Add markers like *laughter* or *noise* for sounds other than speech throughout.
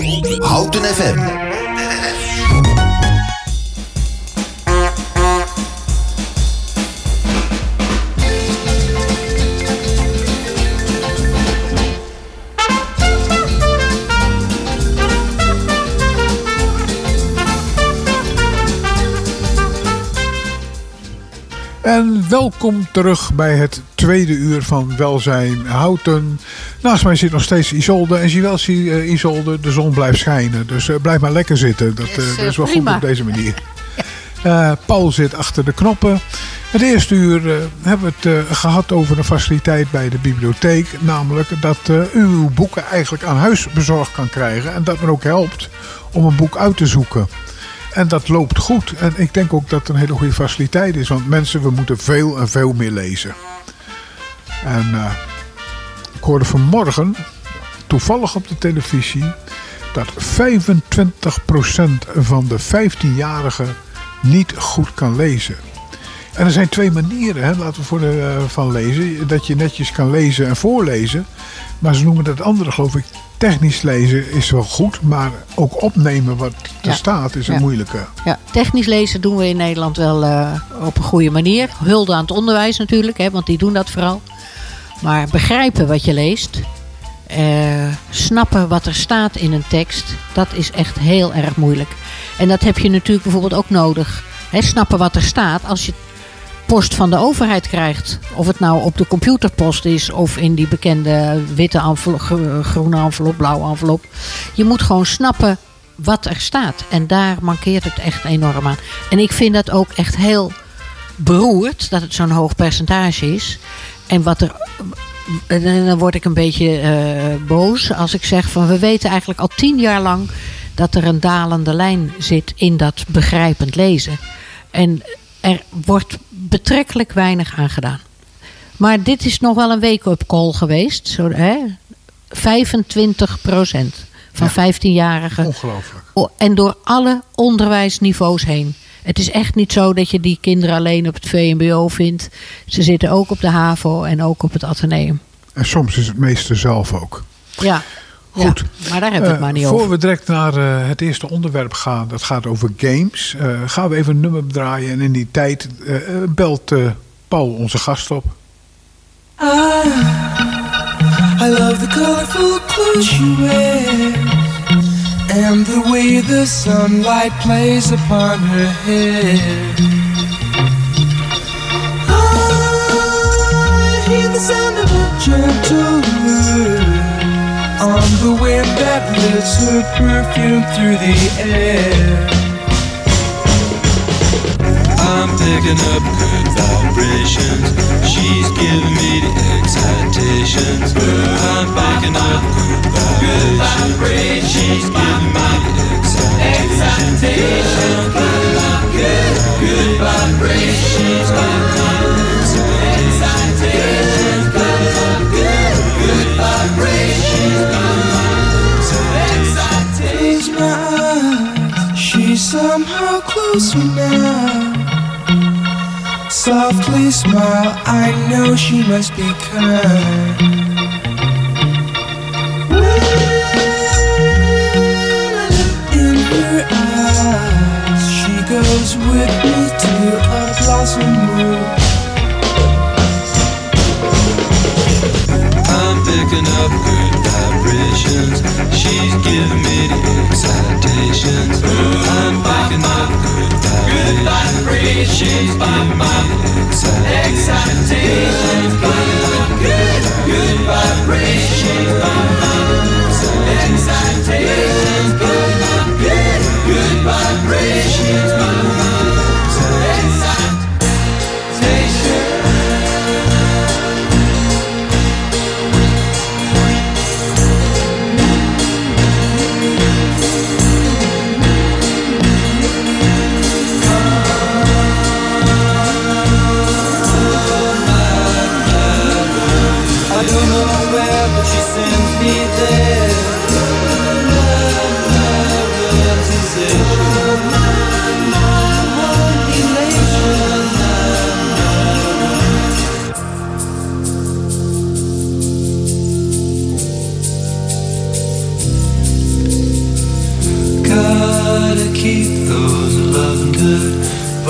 Houten FM. Welkom terug bij het tweede uur van Welzijn Houten. Naast mij zit nog steeds Isolde. En zie wel, zie, uh, Isolde, de zon blijft schijnen. Dus uh, blijf maar lekker zitten. Dat, uh, dat is wel prima. goed op deze manier. *laughs* Paul zit achter de knoppen. Het eerste uur hebben we het gehad over een faciliteit bij de bibliotheek. Namelijk dat u uw boeken eigenlijk aan huis bezorgd kan krijgen. En dat men ook helpt om een boek uit te zoeken. En dat loopt goed. En ik denk ook dat het een hele goede faciliteit is. Want mensen, we moeten veel en veel meer lezen. En uh, ik hoorde vanmorgen, toevallig op de televisie, dat 25% van de 15-jarigen niet goed kan lezen. En er zijn twee manieren, hè, laten we voor de, uh, van lezen. Dat je netjes kan lezen en voorlezen. Maar ze noemen dat andere, geloof ik, technisch lezen is wel goed, maar ook opnemen wat er staat is een ja. moeilijke. Ja, technisch lezen doen we in Nederland wel uh, op een goede manier. Hulde aan het onderwijs natuurlijk, hè, want die doen dat vooral. Maar begrijpen wat je leest, uh, snappen wat er staat in een tekst, dat is echt heel erg moeilijk. En dat heb je natuurlijk bijvoorbeeld ook nodig. Hè, snappen wat er staat. Als je post van de overheid krijgt. Of het nou op de computerpost is of in die bekende witte envelop, groene envelop, blauwe envelop. Je moet gewoon snappen wat er staat. En daar mankeert het echt enorm aan. En ik vind dat ook echt heel beroerd dat het zo'n hoog percentage is. En wat er. En dan word ik een beetje uh, boos als ik zeg van we weten eigenlijk al tien jaar lang dat er een dalende lijn zit in dat begrijpend lezen. En er wordt betrekkelijk weinig aan gedaan. Maar dit is nog wel een wake-up call geweest. Zo, hè? 25 procent van ja, 15-jarigen. Ongelooflijk. En door alle onderwijsniveaus heen. Het is echt niet zo dat je die kinderen alleen op het VMBO vindt. Ze zitten ook op de HAVO en ook op het Atheneum. En soms is het meeste zelf ook. Ja. Goed. Ja, maar daar hebben we het maar niet uh, over. Voor we direct naar uh, het eerste onderwerp gaan, dat gaat over games, uh, gaan we even een nummer draaien. En in die tijd belt Paul onze gast op. Ah, I love the colorful clothes you wear And the way the sunlight plays upon her hair I hear the sound of a gentle word on the wind that lifts her perfume through the air. I'm picking up good vibrations. She's giving me the excitations. I'm picking up good vibrations. She's giving me the excitations. Good, good, good vibrations. Somehow closer now. Softly smile, I know she must be kind. In her eyes, she goes with me to a blossom room. I'm picking up good vibrations. She's giving me the excitations. I'm picking up good Good vibrations by my excitations by my good good vibrations by my excitations by my good good vibrations by my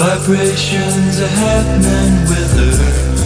Vibrations are happening with her.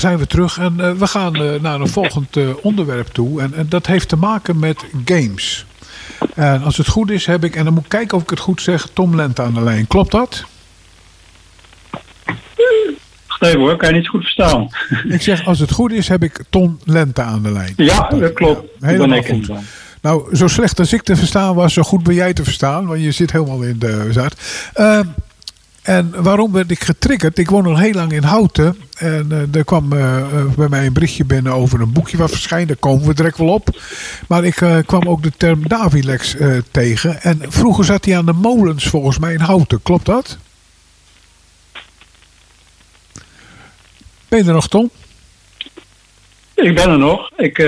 Daar zijn we terug. En eh, we gaan eh, naar een volgend eh, onderwerp toe. En, en dat heeft te maken met games. En als het goed is, heb ik, en dan moet ik kijken of ik het goed zeg, Tom Lente aan de lijn. Klopt dat? Even hoor, kan je niet goed verstaan. Ik zeg, als het goed is, heb ik Tom Lente aan de lijn. Ja, dat klopt. Ja, helemaal goed. dan. Nou, zo slecht als ik te verstaan was, zo goed ben jij te verstaan. Want je zit helemaal in de zaad. En waarom werd ik getriggerd? Ik woon al heel lang in Houten. En eh, er kwam eh, eh, bij mij een berichtje binnen over een boekje wat verschijnt. Daar komen we direct wel op. Maar ik kwam ook de term Davilex tegen. En vroeger zat hij aan de molens volgens mij in Houten. Klopt dat? Ben je er nog, Tom? Ik ben er nog. Ik,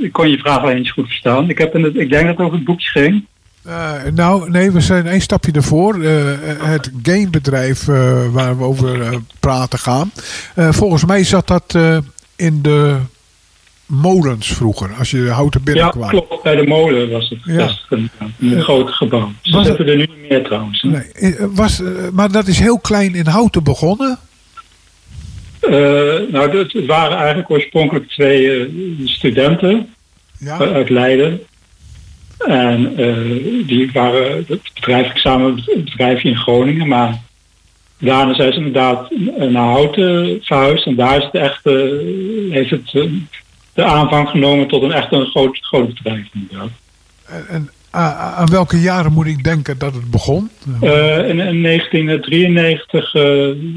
ik kon je vraag alleen niet goed verstaan. Ik, heb in het, ik denk dat het over het boekje ging. Eh, nou, nee, we zijn één stapje ervoor. Eh, het gamebedrijf eh, waar we over praten gaan. Volgens mij zat dat in de molens vroeger, als je de houten Ja, binnenkwam. klopt. Bij de molen was het Ja. een groot gebouw. Ze Was zitten er nu niet meer trouwens. hè. Nee, was, maar dat is heel klein in houten begonnen. Nou, het, waren eigenlijk oorspronkelijk twee studenten Ja, uit Leiden. En eh, die waren het bedrijf samen het bedrijfje in Groningen. Maar daarna zijn ze inderdaad naar Houten verhuisd. En daar is het echt, eh, heeft het eh, de aanvang genomen tot een echt een groot, groot bedrijf. Inderdaad. en, aan welke jaren moet ik denken dat het begon? Eh, in, in 1993 eh,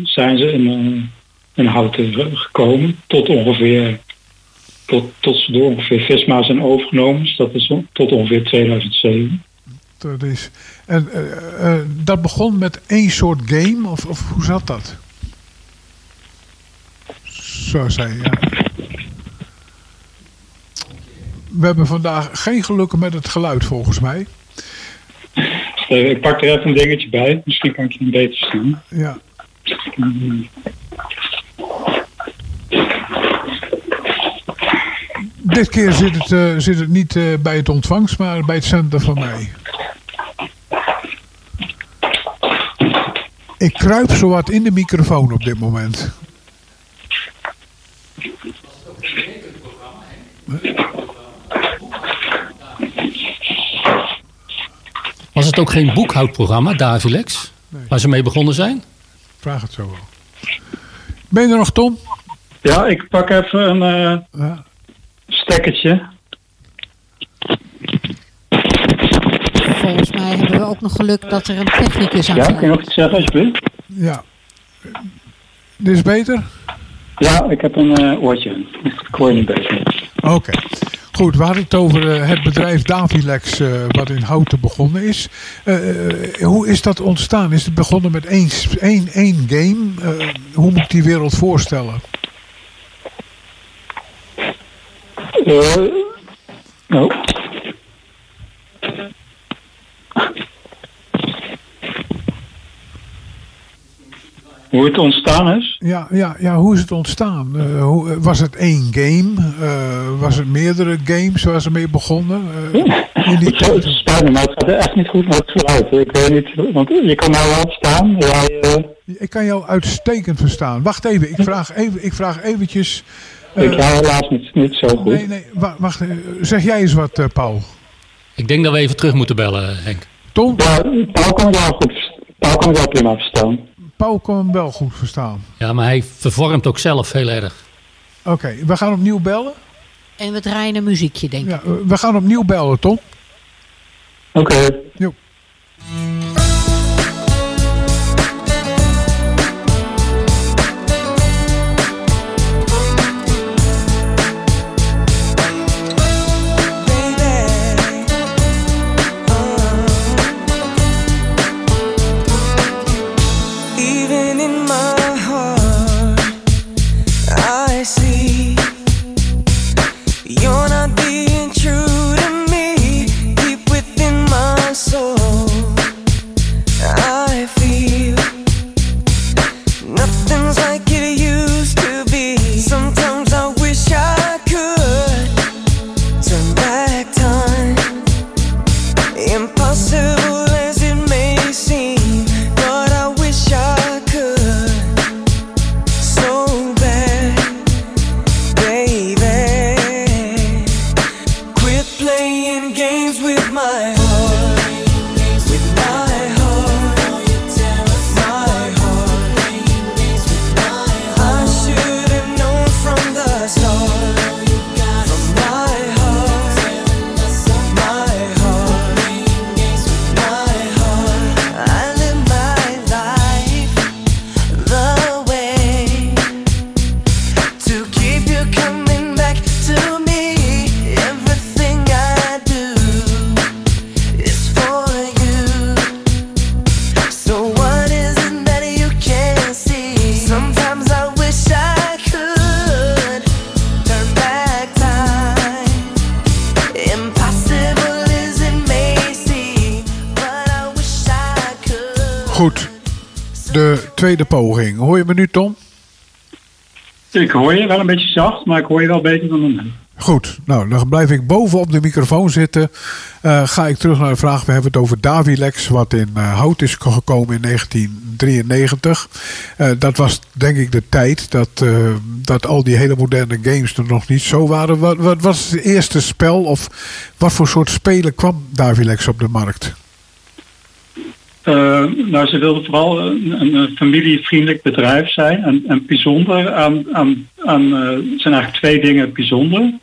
zijn ze in, eh, in Houten gekomen. Tot ongeveer, tot, tot ze door ongeveer Visma zijn overgenomen. Dus dat is tot ongeveer 2007. Dat, is, en, eh, eh, dat begon met één soort game, of, of hoe zat dat? Zo zei je, ja. We hebben vandaag geen geluk met het geluid volgens mij. Ik pak er even een dingetje bij. Misschien kan ik je een beter zien. Ja. Dit keer zit het, eh, zit het niet eh, bij het ontvangst, maar bij het zender van mij. Ik kruip zowat in de microfoon op dit moment. Was het ook geen boekhoudprogramma, Davilex? Waar ze mee begonnen zijn? Vraag het zo wel. Ben je er nog, Tom? Ja, ik pak even een eh, Ja. Stekkertje. Volgens mij hebben we ook nog geluk dat er een technicus aan Ja, kun je nog iets zeggen alsjeblieft? ja. Dit is beter? Ja, ik heb een eh, oortje. Ik hoor je niet beter. Oké. Goed, we hadden het over eh, het bedrijf Davilex, eh, wat in Houten begonnen is. Hoe is dat ontstaan? Is het begonnen met één, één, één game? Eh, hoe moet ik die wereld voorstellen? Oh. Hoe het ontstaan is? Ja, ja, ja hoe is het ontstaan? Hoe, was het één game? Eh, was het meerdere games waar ze mee begonnen? Uh, in die Het maar het gaat echt niet goed met het geluid. Ik weet niet, want je kan nou wel staan. Jij, Ik kan jou uitstekend verstaan. Wacht even, ik vraag, even, ik vraag eventjes... eh, ik ga helaas niet, niet zo goed. nee, nee, wa- wacht. eh, zeg jij eens wat, eh, Paul. Ik denk dat we even terug moeten bellen, Henk. Tom? Ja, Paul kan wel goed Paul kan wel prima verstaan. Paul kan hem wel goed verstaan. Ja, maar hij vervormt ook zelf heel erg. Oké, we gaan opnieuw bellen. En we draaien een muziekje, denk ik. Ja, we gaan opnieuw bellen, Tom. Oké. Jo. Tweede poging. Hoor je me nu, Tom? Ik hoor je wel een beetje zacht, maar ik hoor je wel beter dan een. Goed, nou dan blijf ik boven op de microfoon zitten. Eh, ga ik terug naar de vraag. We hebben het over Davilex, wat in eh, hout is gekomen in 1993. Eh, dat was denk ik de tijd dat, dat al die hele moderne games er nog niet zo waren. Wat, wat was het eerste spel of wat voor soort spelen kwam Davilex op de markt? Eh, nou, ze wilden vooral een, een, familievriendelijk bedrijf zijn. En, en bijzonder aan, aan, aan eh, er zijn eigenlijk twee dingen bijzonder.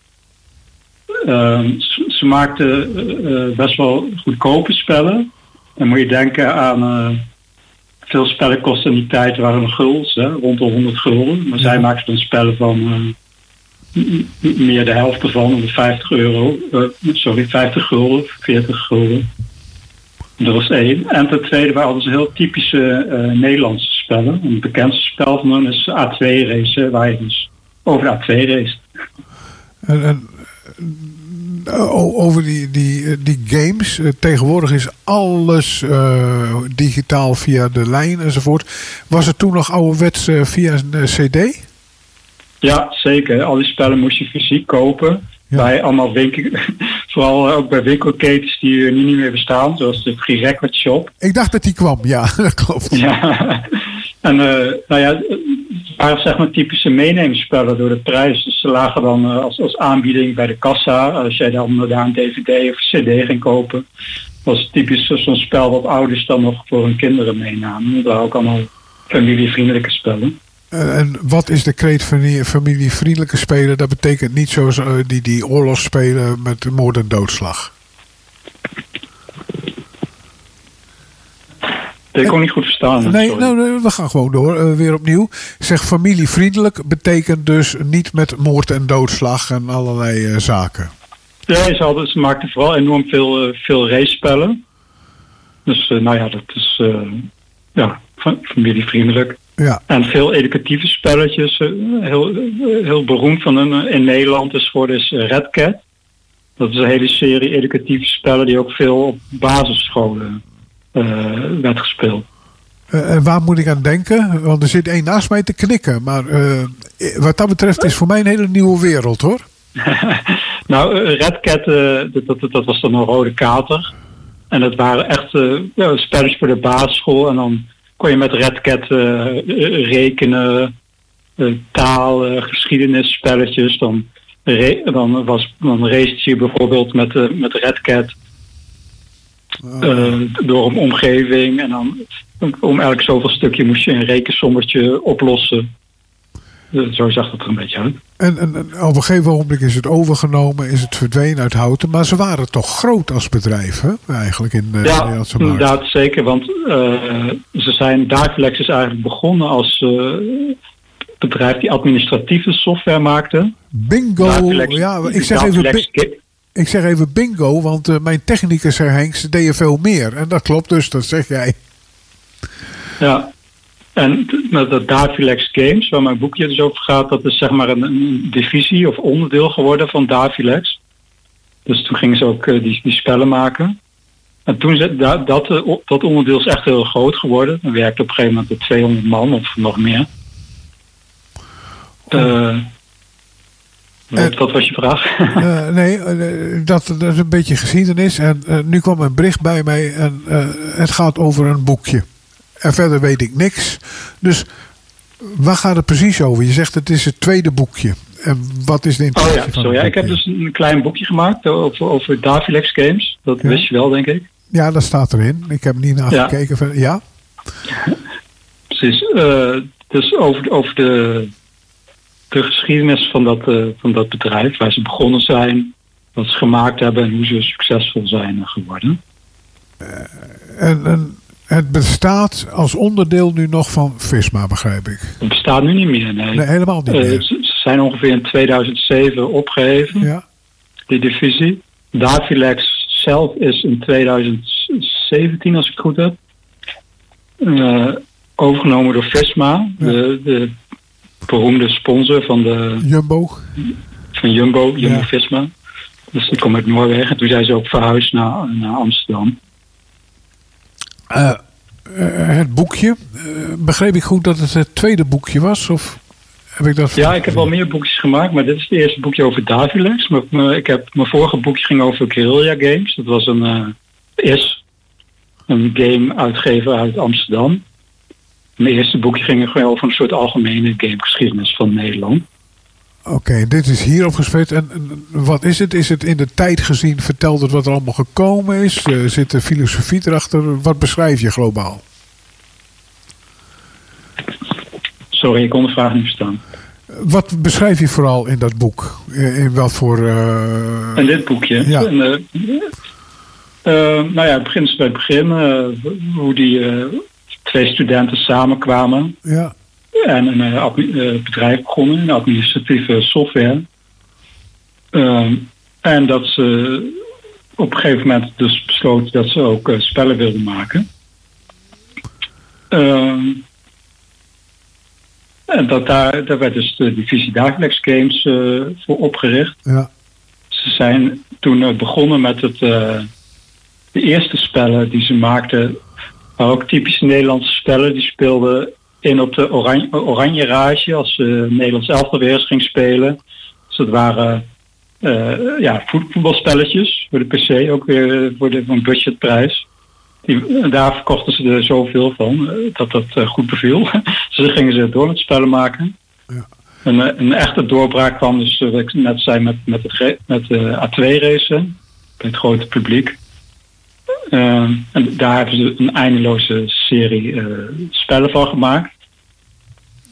Eh, ze, ze maakten best wel goedkope spellen. Dan moet je denken aan veel spellen kosten in die tijd waren een gulden, hè, rond de 100 gulden. Maar zij maakten dan spellen van meer de helft ervan, om de 50 euro, sorry, 50 gulden, 40 gulden. Dat was één. En ten tweede waren ze heel typische eh, Nederlandse spellen. Een bekendste spel van hen is A2 racen, waar je dus over de A2 race. En, en, eh, over die, die, eh, die games. eh, tegenwoordig is alles eh, digitaal via de lijn enzovoort. Was het toen nog ouderwets eh, via een eh, CD? Ja, zeker. Al die spellen moest je fysiek kopen. Ja. Bij allemaal winkel, vooral ook bij winkelketens die er nu niet meer bestaan, zoals de Free Record Shop. Ik dacht dat die kwam, ja, *laughs* dat klopt. Ja. *laughs* En eh, nou ja, het waren zeg maar typische meenemingsspellen door de prijs. Dus ze lagen dan eh, als, als aanbieding bij de kassa. Als jij dan daar een dvd of cd ging kopen. was typisch zo'n spel wat ouders dan nog voor hun kinderen meenamen. Dat waren ook allemaal familievriendelijke spellen. Eh, en wat is de kreet familievriendelijke spelen? Dat betekent niet zoals eh, die, die oorlogsspelen met moord en doodslag. Kon ik niet goed verstaan. Nee, sorry. nou, nee, we gaan gewoon door. Eh, weer opnieuw. Zeg familievriendelijk betekent dus niet met moord en doodslag en allerlei eh, zaken. Ja, ze, hadden, ze maakten vooral enorm veel, eh, veel race-spellen. Dus eh, nou ja, dat is eh, ja, fa- familievriendelijk. Ja, En veel educatieve spelletjes. eh, heel, eh, heel beroemd van een, eh, in Nederland is voor dus eh, Red Cat. Dat is een hele serie educatieve spellen die ook veel op basisscholen werd gespeeld. En waar moet ik aan denken? Want er zit één naast mij te knikken. Maar wat dat betreft is voor mij een hele nieuwe wereld hoor. *laughs* Nou, Red Cat, dat, dat, dat was dan een rode kater. En dat waren echt spelletjes voor de basisschool. En dan kon je met Red Cat eh, eh, rekenen, eh, taal, eh, geschiedenisspelletjes. Dan, was, dan race je bijvoorbeeld met, met Red Cat eh, door een omgeving. En dan om elk zoveel stukje moest je een rekensommetje oplossen. Eh, zo zag dat er een beetje uit. En, en, en op een gegeven moment is het overgenomen, is het verdwenen uit Houten. Maar ze waren toch groot als bedrijf, hè? eigenlijk in eh, de Ja, Nederlandse markt. inderdaad zeker. Want eh, ze zijn, Dagflex is eigenlijk begonnen als eh, bedrijf die administratieve software maakte. Bingo! Ja, ik zeg, even, ik zeg even bingo, want eh, mijn technicus, Herr Henks, deden veel meer. En dat klopt dus, dat zeg jij. Ja. En dat Davilex Games, waar mijn boekje dus over gaat, dat is zeg maar een, een divisie of onderdeel geworden van Davilex. Dus toen gingen ze ook eh, die, die spellen maken. En toen ze, da- dat, eh, dat onderdeel is echt heel groot geworden. Dan werkte op een gegeven moment de 200 man of nog meer. Eh, wat, wat was je vraag? Eh, *laughs* nee, eh, dat, dat is een beetje geschiedenis. En eh, nu kwam een bericht bij mij en eh, het gaat over een boekje. En verder weet ik niks. Dus waar gaat het precies over? Je zegt het is het tweede boekje. En wat is de Oh intentie ja, van zo, het ja, ik heb dus een klein boekje gemaakt over, over Davilex Games. Dat Ja. wist je wel, denk ik. Ja, dat staat erin. Ik heb er niet naar Ja. gekeken. Ja? *laughs* Precies. eh, dus over, over de, de geschiedenis van dat, eh, van dat bedrijf, waar ze begonnen zijn, wat ze gemaakt hebben en hoe ze succesvol zijn geworden. En, en het bestaat als onderdeel nu nog van Visma, begrijp ik. Het bestaat nu niet meer, nee. Nee, helemaal niet Eh, meer. ze, ze zijn ongeveer in 2007 opgeheven, Ja, die divisie. Davilex zelf is in 2017, als ik het goed heb, eh, overgenomen door Visma, de, de beroemde sponsor van de Jumbo. van Jumbo, Ja. Jumbo-Visma. Dus die komt uit Noorwegen. En toen zijn ze ook verhuisd naar, naar Amsterdam. Eh, eh, het boekje. eh, begreep ik goed dat het het tweede boekje was? Of heb ik dat Ja, ik heb al meer boekjes gemaakt, maar dit is het eerste boekje over Davilex. Ik heb, mijn vorige boekje ging over Guerrilla Games. Dat was een, is een game-uitgever uit Amsterdam. Mijn eerste boekje ging over een soort algemene gamegeschiedenis van Nederland. Oké, dit is hierop gespeeld. En, en wat is het? Is het in de tijd gezien verteld het wat er allemaal gekomen is? Eh, zit er filosofie erachter? Wat beschrijf je globaal? Sorry, ik kon de vraag niet verstaan. Wat beschrijf je vooral in dat boek? Eh, In wat voor... eh, En dit boekje. Ja. En, nou ja, het begint bij het begin. hoe die twee studenten samenkwamen. ja, En een eh, eh, bedrijf begonnen, een administratieve software. Ehm, en dat ze op een gegeven moment dus besloten dat ze ook eh, spellen wilden maken. Ehm, en dat daar, daar werd dus de divisie Dagelijks Games voor opgericht. ja, Ze zijn toen begonnen met het, de eerste spellen die ze maakten. waren ook typische Nederlandse spellen. Die speelden in op de oranje, oranje rage als ze Nederlands elftal weer eens ging spelen. Dus dat waren eh, ja, voet- voetbalspelletjes voor de PC, ook weer voor, de, voor een budgetprijs. Die, daar verkochten ze er zoveel van eh, dat dat eh, goed beviel. *laughs* dus dan gingen ze door met spellen maken. Een, eh, een echte doorbraak kwam dus, eh, wat ik net zei, met, met, het, met de A2-racen. Bij het grote publiek. Ehm, en daar hebben ze een eindeloze serie eh, spellen van gemaakt.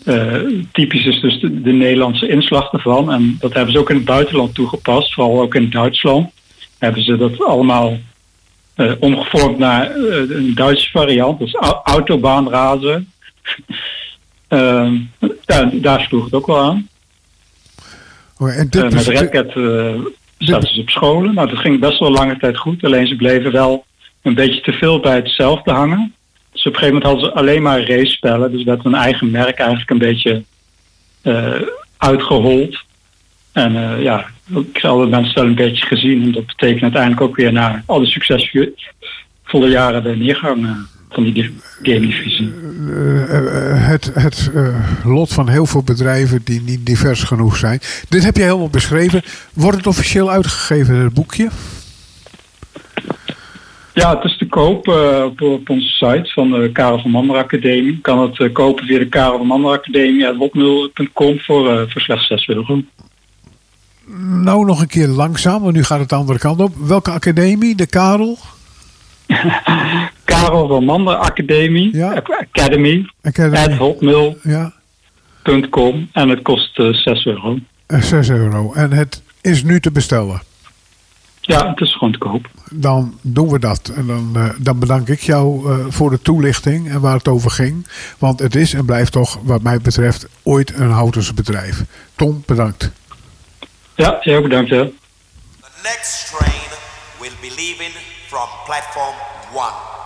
Eh, typisch is dus de, de Nederlandse inslag ervan. En dat hebben ze ook in het buitenland toegepast. Vooral ook in Duitsland. Hebben ze dat allemaal eh, omgevormd naar een Duitse variant. Dus au- autobaanrazen. *laughs* Ehm, ja, daar sloeg het ook wel aan. Oh, en dit met is- Red Cat eh, zaten ze op scholen. Nou, dat ging best wel lange tijd goed. Alleen ze bleven wel een beetje te veel bij hetzelfde hangen. Dus op een gegeven moment hadden ze alleen maar race-spellen. Dus werd hun eigen merk eigenlijk een beetje eh, uitgehold. En eh, ja, ik heb alle mensen wel een beetje gezien. En dat betekent uiteindelijk ook weer na alle succesvolle jaren de neergang eh, van die gamedivisie. Het het lot van heel veel bedrijven die niet divers genoeg zijn. Dit heb je helemaal beschreven. Wordt het officieel uitgegeven, het boekje? Ja, het is te koop eh, op, op onze site van de Karel van Mander Academie. Kan het eh, kopen via de Karel van Mander Academie uit wopnul.com voor, eh, voor slechts 6 euro. Nou, nog een keer langzaam, want nu gaat het de andere kant op. Welke academie? De Karel? *laughs* Karel van Mander Academie, Ja. Academy, Academy. at Ja, en het kost eh, 6 euro. eh, 6 euro. En het is nu te bestellen. Ja, het is gewoon te koop. Dan doen we dat. En dan, eh, dan bedank ik jou eh, voor de toelichting en waar het over ging. Want het is en blijft toch, wat mij betreft, ooit een houtense bedrijf. Tom, bedankt. Ja, heel bedankt hè. The next train will be leaving from platform 1.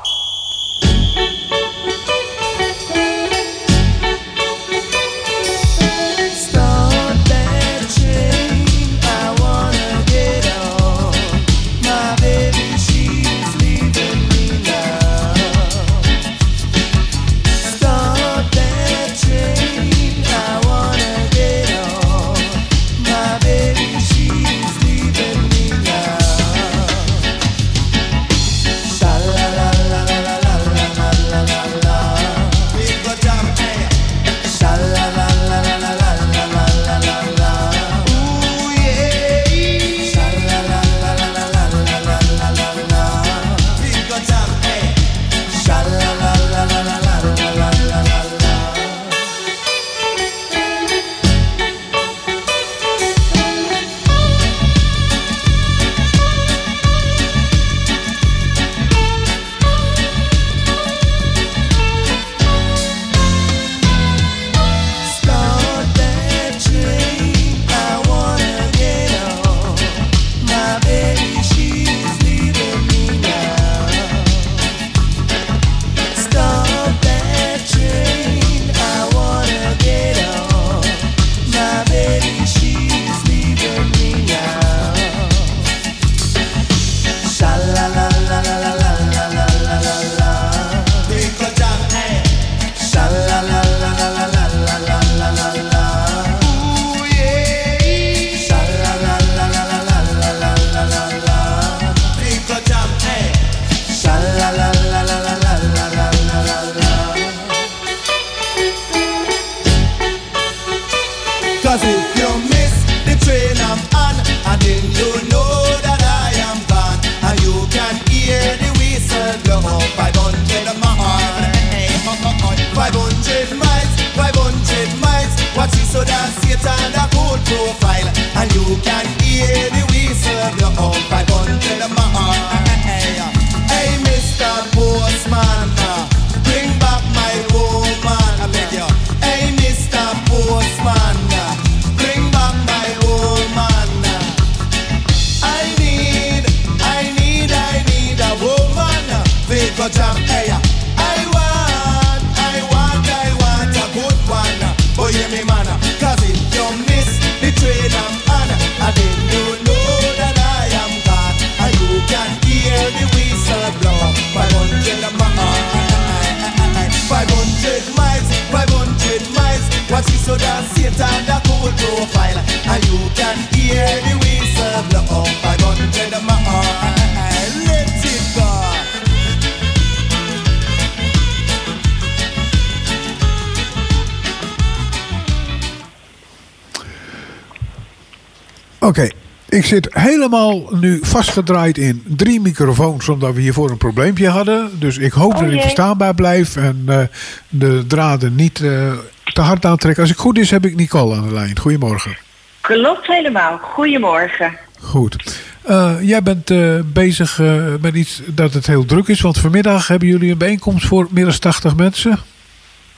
Oké, ik zit helemaal nu vastgedraaid in drie microfoons, omdat we hiervoor een probleempje hadden. Dus ik hoop Oh dat ik verstaanbaar blijf en eh, de draden niet eh, te hard aantrekken. Als ik goed is, heb ik Nicole aan de lijn. Goedemorgen. Klopt helemaal. Goedemorgen. Goed. Eh, jij bent bezig met iets dat het heel druk is, want vanmiddag hebben jullie een bijeenkomst voor meer dan 80 mensen.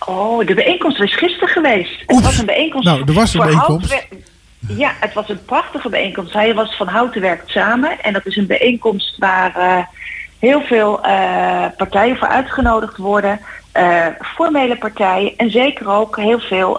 Oh, de bijeenkomst was gisteren geweest. Het Oeps. was een bijeenkomst. Nou, er was een bijeenkomst. houtwer- Ja, het was een prachtige bijeenkomst. Hij was van Houten werkt samen. En dat is een bijeenkomst waar eh, heel veel eh, partijen voor uitgenodigd worden. eh, formele partijen en zeker ook heel veel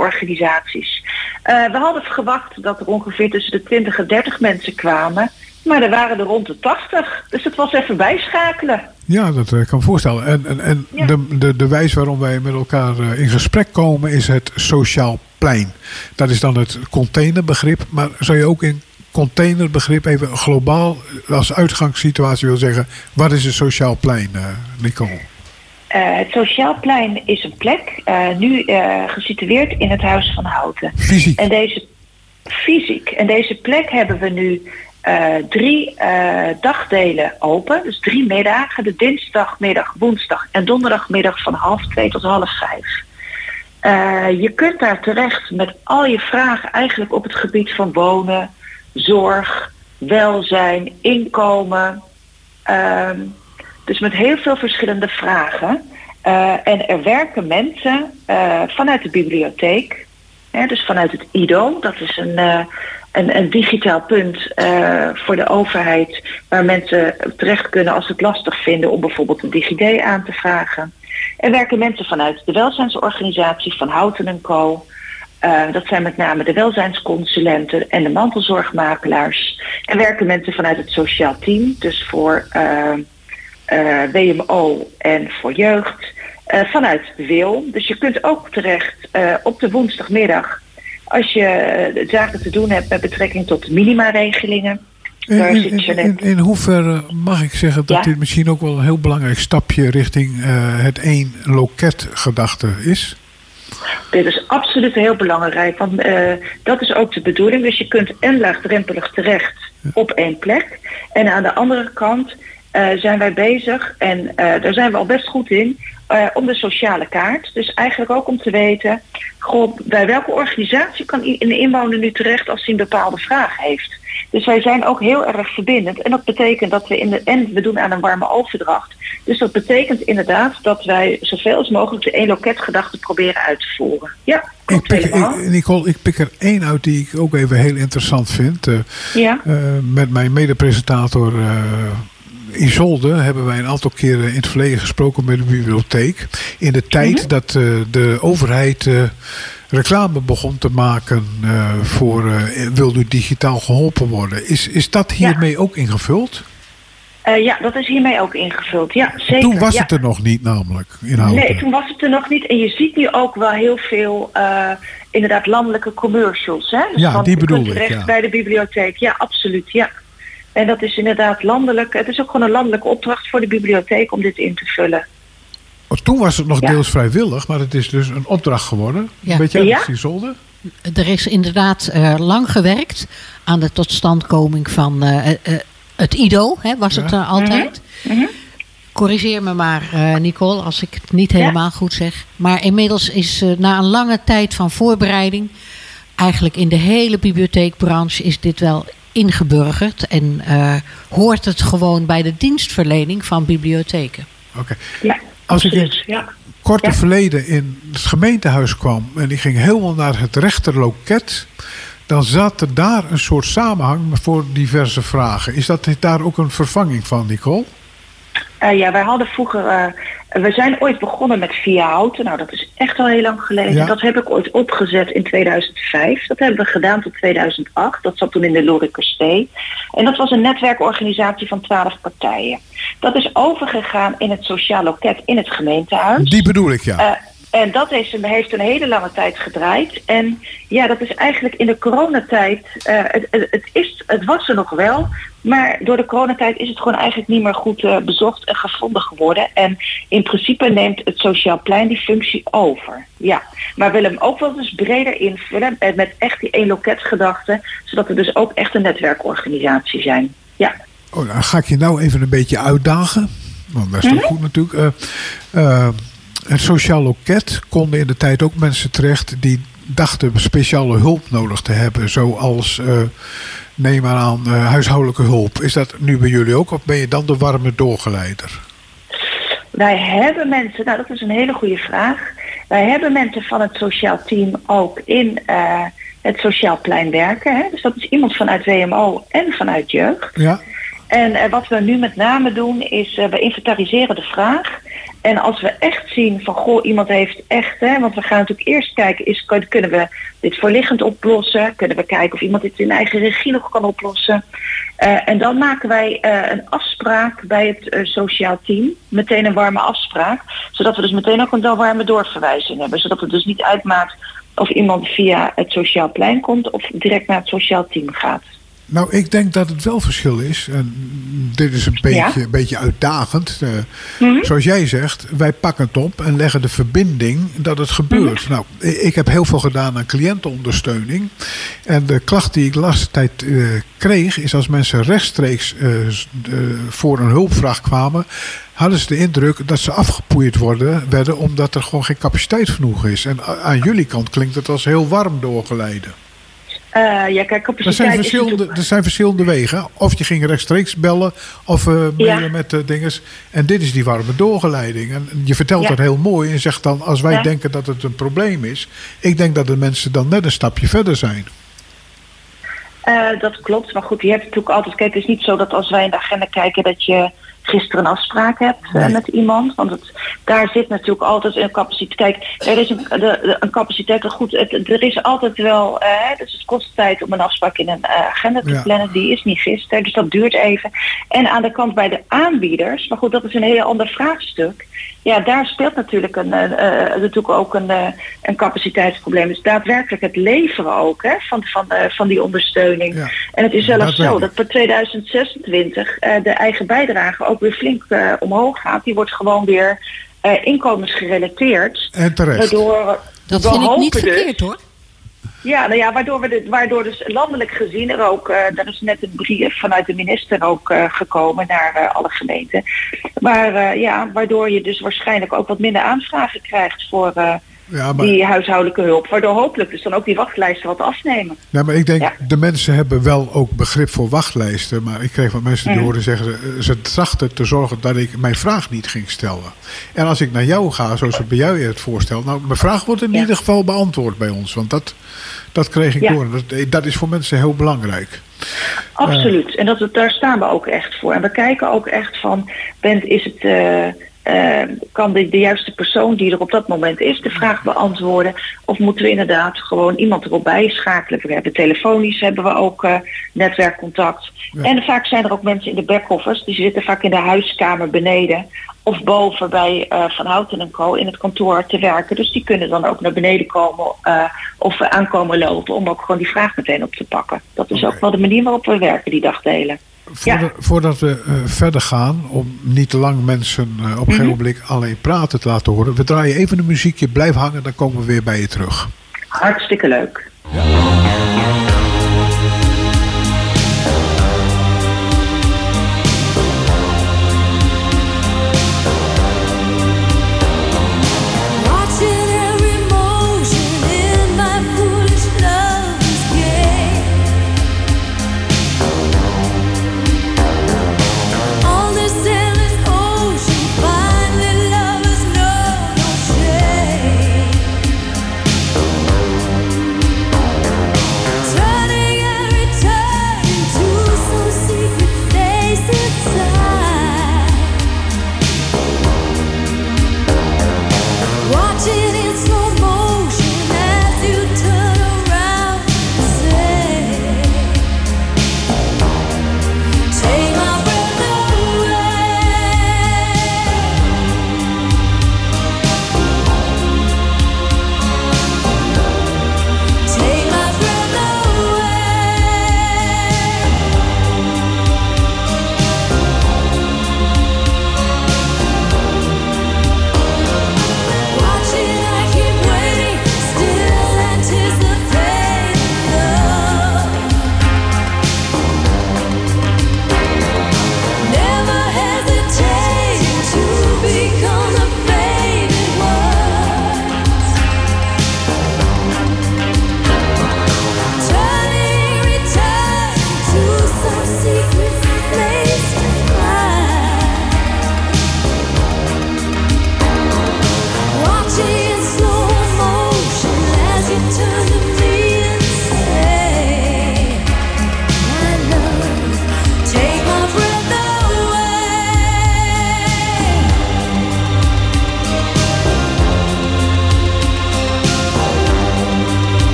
vrijwilligersorganisaties. We hadden verwacht dat er ongeveer tussen de 20 en 30 mensen kwamen. Maar er waren er rond de 80. Dus het was even bijschakelen. Ja, dat kan me voorstellen. En, en, en Ja. de, de, de wijze waarom wij met elkaar in gesprek komen is het sociaal plein. Dat is dan het containerbegrip. Maar zou je ook in containerbegrip even globaal als uitgangssituatie wil zeggen... wat is een sociaal plein, eh Nicole? Eh, het Sociaal Plein is een plek, eh, nu eh, gesitueerd in het Huis van Houten. Fysiek. En deze fysiek. En deze plek hebben we nu drie dagdelen open. Dus drie middagen. De dinsdagmiddag, woensdag en donderdagmiddag van half twee tot half vijf. Eh, je kunt daar terecht met al je vragen eigenlijk op het gebied van wonen, zorg, welzijn, inkomen. Ehm, dus met heel veel verschillende vragen. Eh, en er werken mensen eh, vanuit de bibliotheek, hè, dus vanuit het IDO, dat is een, een, een digitaal punt voor de overheid, waar mensen terecht kunnen als ze het lastig vinden om bijvoorbeeld een DigiD aan te vragen. Er werken mensen vanuit de welzijnsorganisatie van Houten Co. Eh, dat zijn met name de welzijnsconsulenten en de mantelzorgmakelaars. Er werken mensen vanuit het sociaal team, dus voor eh, eh, WMO en voor jeugd. vanuit wil. Dus je kunt ook terecht op de woensdagmiddag. Als je zaken te doen hebt met betrekking tot minimaregelingen. In, Daar in, zit hoeverre mag ik zeggen dat Ja. dit misschien ook wel een heel belangrijk stapje richting eh, het één loket gedachte is? Dit is absoluut heel belangrijk, want eh, dat is ook de bedoeling. Dus je kunt en laagdrempelig terecht op één plek. En aan de andere kant eh, zijn wij bezig, en eh, daar zijn we al best goed in, eh, om de sociale kaart. Dus eigenlijk ook om te weten, goh, bij welke organisatie kan een inwoner nu terecht als hij een bepaalde vraag heeft. Dus wij zijn ook heel erg verbindend. En dat betekent dat we in de. En we doen aan een warme overdracht. Dus dat betekent inderdaad dat wij zoveel als mogelijk de één loketgedachte proberen uit te voeren. Ja, Ik pik, ik, Nicole, ik pik er één uit die ik ook even heel interessant vind. Eh, Ja. eh, met mijn medepresentator eh Isolde hebben wij een aantal keren in het verleden gesproken met de bibliotheek. In de tijd dat eh, de overheid eh, reclame begon te maken eh, voor wil u digitaal geholpen worden. Is, is dat hiermee ook ingevuld? Ja, dat is hiermee ook ingevuld. Ja, zeker. Toen was ja. het er nog niet namelijk, inhoudelijk. Nee, toen was het er nog niet. En je ziet nu ook wel heel veel inderdaad landelijke commercials. Hè? Dus Ja, die bedoel ik, terecht ja. bij de bibliotheek. Ja, absoluut. Ja. En dat is inderdaad landelijk. Het is ook gewoon een landelijke opdracht voor de bibliotheek om dit in te vullen. Oh, Toen was het nog Ja. deels vrijwillig, maar het is dus een opdracht geworden. Ja. Weet jij Ja? Er is inderdaad eh, lang gewerkt aan de totstandkoming van eh, eh, het IDO, hè, was het Ja. eh, altijd. Mhm. Corrigeer me maar, eh, Nicole, als ik het niet helemaal goed zeg. Maar inmiddels is eh, na een lange tijd van voorbereiding, eigenlijk in de hele bibliotheekbranche, is dit wel ingeburgerd. En eh, hoort het gewoon bij de dienstverlening van bibliotheken. Oké. Ja, Als ik in. Ja. korte Ja. verleden in het gemeentehuis kwam en ik ging helemaal naar het rechterloket, dan zat er daar een soort samenhang voor diverse vragen. Is dat daar ook een vervanging van, Nicole? Eh, ja, wij hadden vroeger. We zijn ooit begonnen met Via Houten. Nou, dat is echt al heel lang geleden. Ja. Dat heb ik ooit opgezet in 2005. Dat hebben we gedaan tot 2008. Dat zat toen in de Lorikerstee. En dat was een netwerkorganisatie van 12 partijen. Dat is overgegaan in het sociaal loket in het gemeentehuis. Die bedoel ik, ja. Eh, en dat een- heeft een hele lange tijd gedraaid. En ja, dat is eigenlijk in de coronatijd. eh het, het, is, het was er nog wel. Maar door de coronatijd is het gewoon eigenlijk niet meer goed eh, bezocht en gevonden geworden. En in principe neemt het Sociaal Plein die functie over. Ja, maar willen hem ook wel eens breder invullen. eh, Met echt die één loketgedachte. Zodat we dus ook echt een netwerkorganisatie zijn. Ja. Oh, dan ga ik je nou even een beetje uitdagen. Want dat is toch goed natuurlijk. Het sociaal loket konden in de tijd ook mensen terecht die dachten speciale hulp nodig te hebben. Zoals, eh, neem maar aan, eh, huishoudelijke hulp. Is dat nu bij jullie ook of ben je dan de warme doorgeleider? Wij hebben mensen, nou dat is een hele goede vraag. Wij hebben mensen van het sociaal team ook in eh, het sociaal plein werken. Hè? Dus dat is iemand vanuit WMO en vanuit jeugd. Ja, En wat we nu met name doen is, we inventariseren de vraag. En als we echt zien van goh, iemand heeft echt, hè, want we gaan natuurlijk eerst kijken, is, kun- kunnen we dit voorliggend oplossen? Kunnen we kijken of iemand dit in eigen regie nog kan oplossen? Eh, en dan maken wij eh, een afspraak bij het eh, sociaal team. Meteen een warme afspraak. Zodat we dus meteen ook een warme doorverwijzing hebben. Zodat het dus niet uitmaakt of iemand via het sociaal plein komt of direct naar het sociaal team gaat. Nou, ik denk dat het wel verschil is. En dit is een beetje, Ja. een beetje uitdagend. Eh, Mhm. Zoals jij zegt, wij pakken het op en leggen de verbinding dat het gebeurt. Mhm. Nou, ik heb heel veel gedaan aan cliëntenondersteuning. En de klacht die ik de laatste tijd eh, kreeg, is als mensen rechtstreeks eh, voor een hulpvraag kwamen, hadden ze de indruk dat ze afgepoeierd worden, werden omdat er gewoon geen capaciteit genoeg is. En aan jullie kant klinkt het als heel warm doorgeleiden. Eh, ja, kijk, Er capaciteit zijn, is verschillende, er zijn verschillende wegen. Of je ging rechtstreeks bellen of eh mailen Ja. met de dinges. En dit is die warme doorgeleiding. En je vertelt Ja. dat heel mooi en zegt dan... als wij Ja. denken dat het een probleem is... ik denk dat de mensen dan net een stapje verder zijn. Eh, dat klopt, maar goed, je hebt natuurlijk altijd... Kijk, het is niet zo dat als wij in de agenda kijken dat je gisteren een afspraak hebt eh, Nee. met iemand. Want het, daar zit natuurlijk altijd een capaciteit. Kijk, er is een, de, de- een capaciteit, goed, het, er is altijd wel... eh, dus het kost tijd om een afspraak in een eh, agenda te Ja. plannen. Die is niet gisteren, dus dat duurt even. En aan de kant bij de aanbieders, maar goed, dat is een heel ander vraagstuk. Ja, daar speelt natuurlijk, een, eh, eh, natuurlijk ook een, eh, een capaciteitsprobleem. Dus daadwerkelijk het leveren ook hè, van, van, eh, van die ondersteuning. Ja. En het is zelfs zo dat voor 2026 eh, de eigen bijdrage ook weer flink eh, omhoog gaat. Die wordt gewoon weer eh, inkomensgerelateerd. En terecht. Waardoor Dat vind ik niet dus- verkeerd hoor. Ja, nou ja, waardoor, we de, waardoor dus landelijk gezien er ook, eh er is net een brief vanuit de minister ook eh, gekomen naar eh, alle gemeenten. Maar ja, waardoor je dus waarschijnlijk ook wat minder aanvragen krijgt voor Ja, maar, die huishoudelijke hulp. Waardoor hopelijk dus dan ook die wachtlijsten wat afnemen. ja, maar ik denk, Ja. de mensen hebben wel ook begrip voor wachtlijsten. Maar ik kreeg van mensen die Mhm. hoorden zeggen... eh, ze trachten te zorgen dat ik mijn vraag niet ging stellen. En als ik naar jou ga, zoals bij jou het voorstelt... nou, mijn vraag wordt in Ja. ieder geval beantwoord bij ons. Want dat, dat kreeg ik door. Dat, dat is voor mensen heel belangrijk. Absoluut. En dat, daar staan we ook echt voor. En we kijken ook echt van, bent, is het, eh, eh, kan de, de juiste persoon die er op dat moment is de vraag beantwoorden? Of moeten we inderdaad gewoon iemand erop bijschakelen? We hebben telefonisch hebben we ook eh, netwerkcontact. Ja. En vaak zijn er ook mensen in de back-office, die zitten vaak in de huiskamer beneden. Of boven bij eh, Van Houten en Co. in het kantoor te werken. Dus die kunnen dan ook naar beneden komen eh, of aankomen lopen om ook gewoon die vraag meteen op te pakken. Dat is ook wel de manier waarop we werken die dagdelen. Voordat, voordat we eh, verder gaan, om niet te lang mensen eh, op een gegeven moment alleen praten te laten horen. We draaien even een muziekje, blijf hangen, dan komen we weer bij je terug. Hartstikke leuk.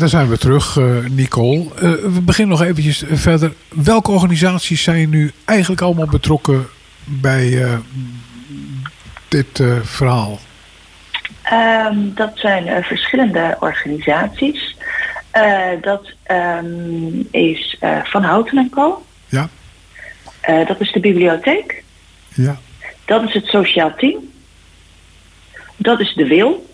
Daar zijn we terug, eh, Nicole. Eh, we beginnen nog eventjes verder. Welke organisaties zijn nu eigenlijk allemaal betrokken bij eh, dit verhaal? Ehm, dat zijn verschillende organisaties. Dat ehm, is Van Houten en Co. Ja. Dat is de bibliotheek. Ja. Dat is het sociaal team. Dat is de Wil.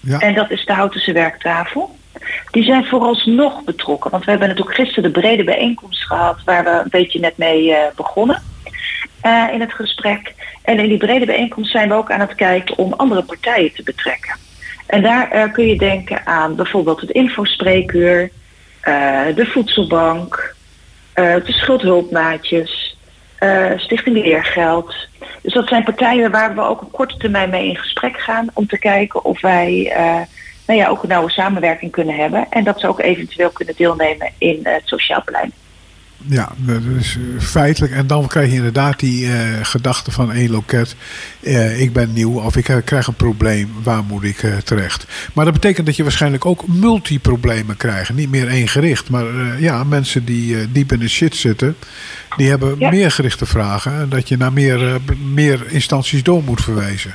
Ja. En dat is de Houtense werktafel. Die zijn vooralsnog betrokken. Want we hebben natuurlijk gisteren de brede bijeenkomst gehad... waar we een beetje net mee eh, begonnen eh, in het gesprek. En in die brede bijeenkomst zijn we ook aan het kijken om andere partijen te betrekken. En daar eh, kun je denken aan bijvoorbeeld het infospreekuur... de voedselbank, de schuldhulpmaatjes, Stichting Leergeld. Dus dat zijn partijen waar we ook op korte termijn mee in gesprek gaan om te kijken of wij nou ja, ook een nauwe samenwerking kunnen hebben. En dat ze ook eventueel kunnen deelnemen in eh, het sociaal plein. Ja, dat is eh, feitelijk. En dan krijg je inderdaad die eh, gedachte van één loket. ik ben nieuw of ik krijg een probleem. Waar moet ik terecht? Maar dat betekent dat je waarschijnlijk ook multiproblemen krijgt. Niet meer één gericht. Maar ja, mensen die diep in de shit zitten. Die hebben Ja. meer gerichte vragen. En dat je naar meer, meer instanties door moet verwijzen.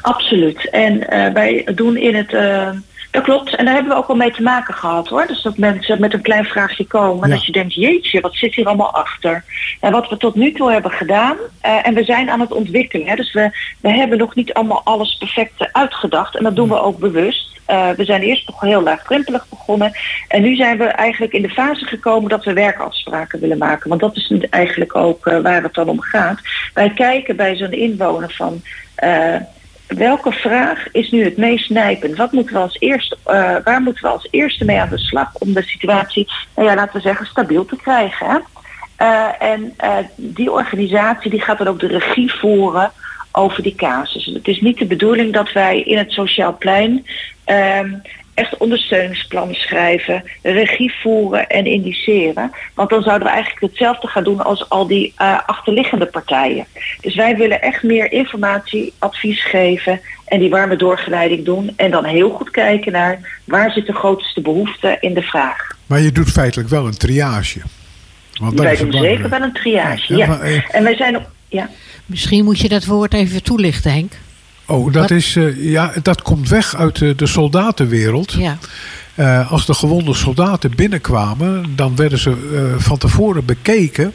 Absoluut. En eh, wij doen in het. eh, dat klopt. En daar hebben we ook al mee te maken gehad hoor. Dus dat mensen met een klein vraagje komen. En Ja. dat je denkt, jeetje, wat zit hier allemaal achter? En wat we tot nu toe hebben gedaan. eh, en we zijn aan het ontwikkelen. Hè, dus we, we hebben nog niet allemaal alles perfect uitgedacht. En dat doen we ook bewust. We zijn eerst nog heel laagdrempelig begonnen. En nu zijn we eigenlijk in de fase gekomen dat we werkafspraken willen maken. Want dat is eigenlijk ook waar het dan om gaat. Wij kijken bij zo'n inwoner van. Eh, welke vraag is nu het meest nijpend? Wat moeten we als eerste, eh, waar moeten we als eerste mee aan de slag om de situatie, nou ja, laten we zeggen, stabiel te krijgen? Hè? Eh, en die organisatie die gaat dan ook de regie voeren over die casus. Het is niet de bedoeling dat wij in het sociaal plein ehm, echt ondersteuningsplannen schrijven, regie voeren en indiceren. Want dan zouden we eigenlijk hetzelfde gaan doen als al die eh, achterliggende partijen. Dus wij willen echt meer informatie, advies geven en die warme doorgeleiding doen. En dan heel goed kijken naar waar zit de grootste behoefte in de vraag. Maar je doet feitelijk wel een triage. Want dat wij doen zeker wel een triage. Ja, Ja. maar, eh, En wij zijn ook. Ja. Misschien moet je dat woord even toelichten, Henk. Oh, dat, Wat- is, eh, ja, dat komt weg uit eh, de soldatenwereld. Ja. Eh, als de gewonde soldaten binnenkwamen, dan werden ze eh, van tevoren bekeken.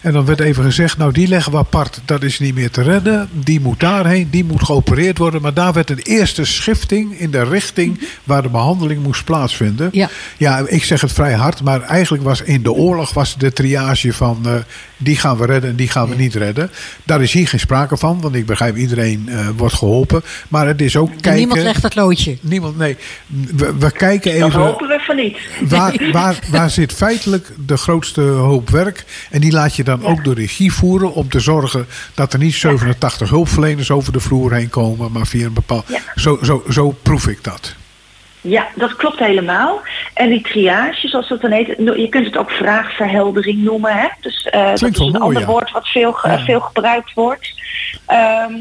En dan werd even gezegd, nou die leggen we apart, dat is niet meer te redden. Die moet daarheen, die moet geopereerd worden. Maar daar werd een eerste schifting in de richting waar de behandeling moest plaatsvinden. Ja. Ja, ik zeg het vrij hard, maar eigenlijk was in de oorlog was de triage van eh, die gaan we redden en die gaan we niet redden. Daar is hier geen sprake van, want ik begrijp iedereen wordt geholpen. Maar het is ook kijken. Niemand legt dat loodje. Niemand, nee. We, we kijken Dat hopen we van niet. waar, waar, waar zit feitelijk de grootste hoop werk. En die laat je dan Ja. ook door regie voeren om te zorgen dat er niet 87 hulpverleners over de vloer heen komen, maar via een bepaald. Ja. Zo, zo, zo proef ik dat. Ja, dat klopt helemaal. En die triage, zoals dat dan heet, je kunt het ook vraagverheldering noemen. Hè? Dus eh, dat is een mooi, ander woord wat veel, veel gebruikt wordt. Ehm,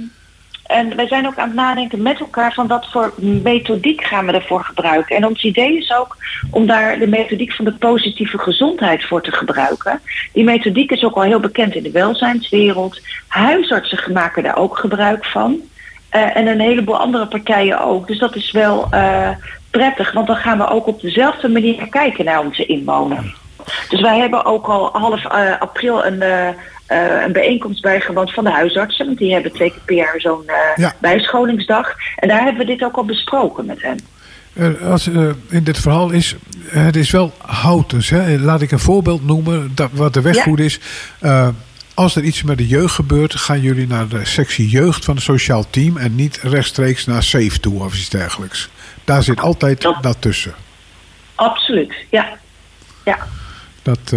en wij zijn ook aan het nadenken met elkaar van wat voor methodiek gaan we ervoor gebruiken. En ons idee is ook om daar de methodiek van de positieve gezondheid voor te gebruiken. Die methodiek is ook al heel bekend in de welzijnswereld. Huisartsen maken daar ook gebruik van. Eh, en een heleboel andere partijen ook. Dus dat is wel eh, prettig, want dan gaan we ook op dezelfde manier kijken naar onze inwoner. Dus wij hebben ook al half eh, april een, eh, een bijeenkomst bijgewoond van de huisartsen. Want die hebben twee keer per jaar zo'n Ja. bijscholingsdag. En daar hebben we dit ook al besproken met hen. Eh, als, in dit verhaal is, het is wel houtens. Hè? Laat ik een voorbeeld noemen, dat, wat de weg Ja. goed is. Als er iets met de jeugd gebeurt, gaan jullie naar de sectie jeugd van het sociaal team en niet rechtstreeks naar SAFE toe of iets dergelijks. Daar zit altijd Dat- tussen. Absoluut, ja. ja. Dat,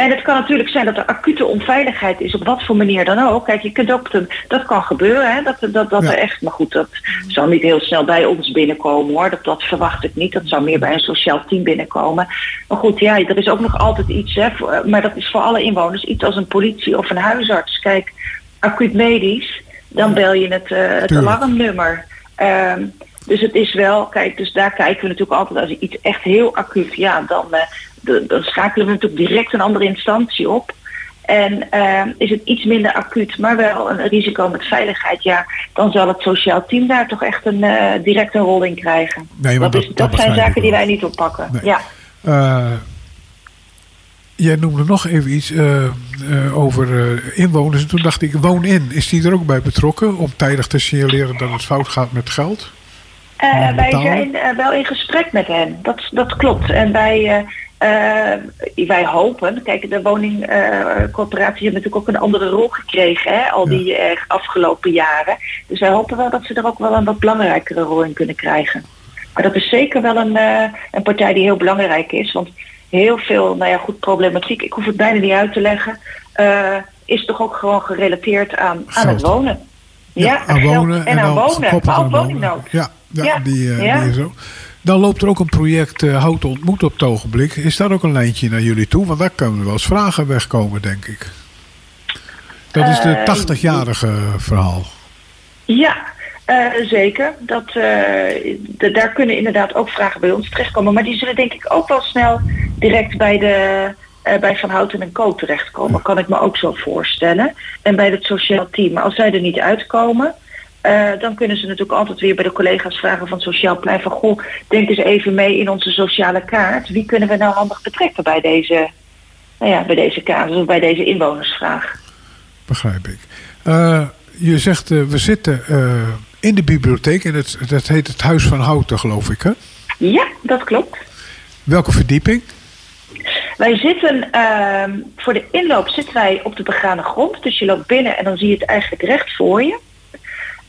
En het kan natuurlijk zijn dat er acute onveiligheid is, op wat voor manier dan ook. Kijk, je kunt ook, dat kan gebeuren, hè, dat, dat, dat Ja. er echt, maar goed, dat zal niet heel snel bij ons binnenkomen hoor. Dat, dat verwacht ik niet. Dat zou meer bij een sociaal team binnenkomen. Maar goed, ja, er is ook nog altijd iets, hè, voor- maar dat is voor alle inwoners iets als een politie of een huisarts. Kijk, acuut medisch, dan bel je het, eh, het alarmnummer. Ehm, Dus het is wel, kijk, dus daar kijken we natuurlijk altijd als iets echt heel acuut, ja, dan, eh, dan schakelen we natuurlijk direct een andere instantie op. En eh, is het iets minder acuut, maar wel een risico met veiligheid, ja, dan zal het sociaal team daar toch echt een, eh, direct een rol in krijgen. Nee, dat is, dat dat, zijn zaken die wij niet oppakken. Nee. Ja. Eh, jij noemde nog even iets eh, over inwoners. En toen dacht ik, woon in. Is die er ook bij betrokken om tijdig te signaleren dat het fout gaat met geld? Wij zijn wel in gesprek met hen. Dat, dat klopt. En wij, eh, wij hopen, kijk, de woningcorporaties hebben natuurlijk ook een andere rol gekregen, hè, al die eh, afgelopen jaren. Dus wij hopen wel dat ze er ook wel een wat belangrijkere rol in kunnen krijgen. Maar dat is zeker wel een, eh, een partij die heel belangrijk is. Want heel veel, nou ja, goed, problematiek, ik hoef het bijna niet uit te leggen, is toch ook gewoon gerelateerd aan, aan het wonen. Ja, aan geld wonen en, aan wonen, gekoppeld maar ook aan woningnood. Ja, ja, Ja, Die, is ook. Dan loopt er ook een project eh Houten Ontmoet op het ogenblik. Is daar ook een lijntje naar jullie toe? Want daar kunnen wel eens vragen wegkomen, denk ik. Dat is de Eh, 80-jarige verhaal. Ja, eh, zeker. Dat, eh, de- daar kunnen inderdaad ook vragen bij ons terechtkomen. Maar die zullen denk ik ook wel snel direct bij, de, eh, bij Van Houten en Co. terechtkomen. Kan ik me ook zo voorstellen. En bij het sociaal team. Maar als zij er niet uitkomen... eh, dan kunnen ze natuurlijk altijd weer bij de collega's vragen van het Sociaal Plein van goh, denk eens even mee in onze sociale kaart. Wie kunnen we nou handig betrekken bij deze, nou ja, bij deze casus of bij deze inwonersvraag? Begrijp ik. Eh, je zegt, eh, we zitten in de bibliotheek. En het, dat heet het Huis van Houten, geloof ik, hè? Ja, dat klopt. Welke verdieping? Wij zitten, ehm, voor de inloop zitten wij op de begane grond. Dus je loopt binnen en dan zie je het eigenlijk recht voor je.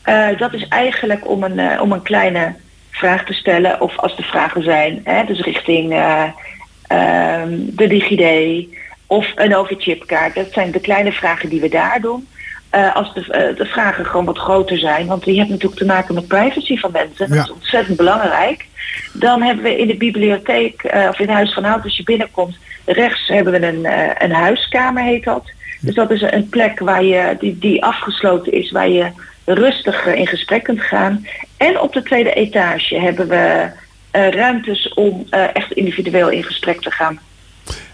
Eh, dat is eigenlijk om een, eh, om een kleine vraag te stellen. Of als er vragen zijn, hè, dus richting ehm, de DigiD of een OV-chipkaart. Dat zijn de kleine vragen die we daar doen. Als de, de vragen gewoon wat groter zijn, want je hebt natuurlijk te maken met privacy van mensen. Dat is ontzettend belangrijk. Dan hebben we in de bibliotheek, of in het Huis van Hout, als je binnenkomt, rechts hebben we een, een huiskamer, heet dat. Dus dat is een plek waar je, die, die afgesloten is, waar je rustig in gesprek kunt gaan. En op de tweede etage hebben we eh, ruimtes om eh, echt individueel in gesprek te gaan.